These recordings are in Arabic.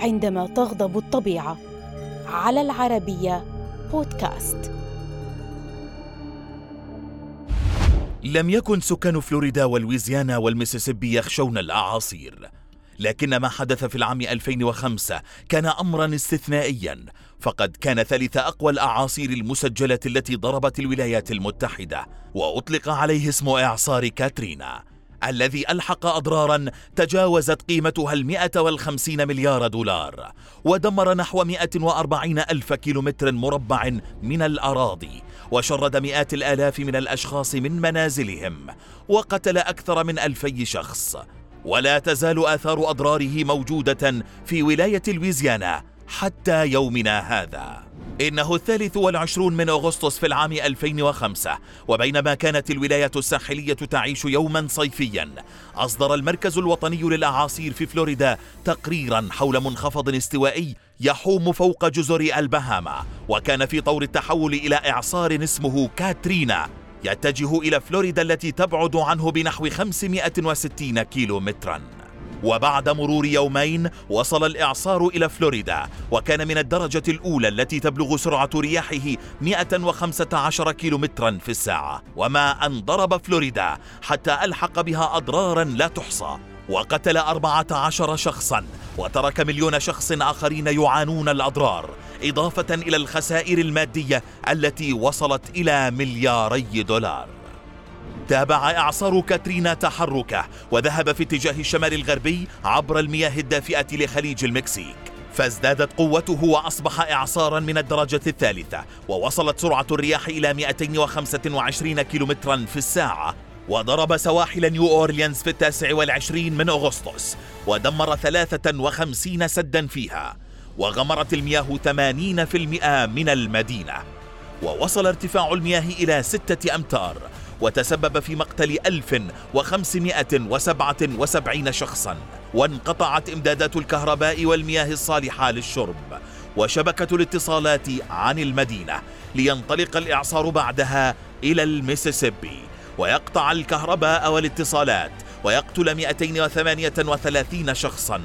عندما تغضب الطبيعة. على العربية بودكاست. لم يكن سكان فلوريدا والويزيانا والميسيسيبي يخشون الأعاصير. لكن ما حدث في العام 2005 كان امرا استثنائيا. فقد كان ثالث أقوى الأعاصير المسجلة التي ضربت الولايات المتحدة وأطلق عليه اسم إعصار كاترينا. الذي ألحق أضرارا تجاوزت قيمتها المئة والخمسين مليار دولار ودمر نحو مئة وأربعين ألف كيلومتر مربع من الأراضي وشرد مئات الآلاف من الأشخاص من منازلهم وقتل أكثر من ألفي شخص. ولا تزال آثار أضراره موجودة في ولاية لويزيانا حتى يومنا هذا. إنه الثالث والعشرون من أغسطس في العام 2005 وبينما كانت الولاية الساحلية تعيش يوما صيفيا أصدر المركز الوطني للأعاصير في فلوريدا تقريرا حول منخفض استوائي يحوم فوق جزر البهاما وكان في طور التحول إلى إعصار اسمه كاترينا يتجه إلى فلوريدا التي تبعد عنه بنحو 560 كيلو متراً وبعد مرور يومين وصل الإعصار إلى فلوريدا وكان من الدرجة الأولى التي تبلغ سرعة رياحه 115 كيلومترا في الساعة. وما أن ضرب فلوريدا حتى ألحق بها أضرارا لا تحصى. وقتل 14 شخصا وترك مليون شخص آخرين يعانون الأضرار إضافة إلى الخسائر المادية التي وصلت إلى ملياري دولار. تابع إعصار كاترينا تحركه وذهب في اتجاه الشمال الغربي عبر المياه الدافئة لخليج المكسيك. فازدادت قوته وأصبح إعصارا من الدرجة الثالثة ووصلت سرعة الرياح إلى 225 كيلومترا في الساعة. وضرب سواحل نيو أورليانز في التاسع والعشرين من أغسطس ودمر 53 سدا فيها. وغمرت المياه 80% من المدينة. ووصل ارتفاع المياه إلى ستة أمتار وتسبب في مقتل 1577 شخصا. وانقطعت إمدادات الكهرباء والمياه الصالحة للشرب. وشبكة الاتصالات عن المدينة لينطلق الإعصار بعدها إلى الميسيسيبي. ويقطع الكهرباء والاتصالات ويقتل 238 شخصا.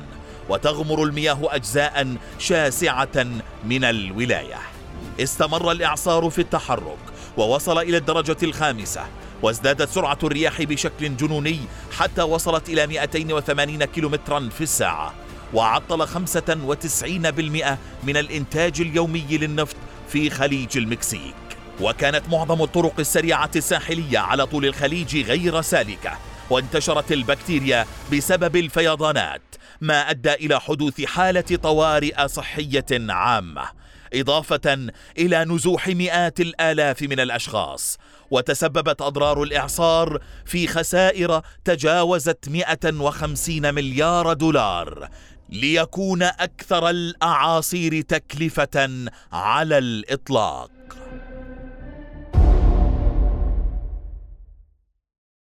وتغمر المياه أجزاء شاسعة من الولاية. استمر الإعصار في التحرك ووصل إلى الدرجة الخامسة وازدادت سرعة الرياح بشكل جنوني حتى وصلت إلى 280 كيلومترا في الساعة وعطل 95% من الإنتاج اليومي للنفط في خليج المكسيك. وكانت معظم الطرق السريعة الساحلية على طول الخليج غير سالكة وانتشرت البكتيريا بسبب الفيضانات ما أدى إلى حدوث حالة طوارئ صحية عامة. إضافة إلى نزوح مئات الآلاف من الأشخاص. وتسببت أضرار الإعصار في خسائر تجاوزت 150 مليار دولار ليكون أكثر الأعاصير تكلفة على الإطلاق.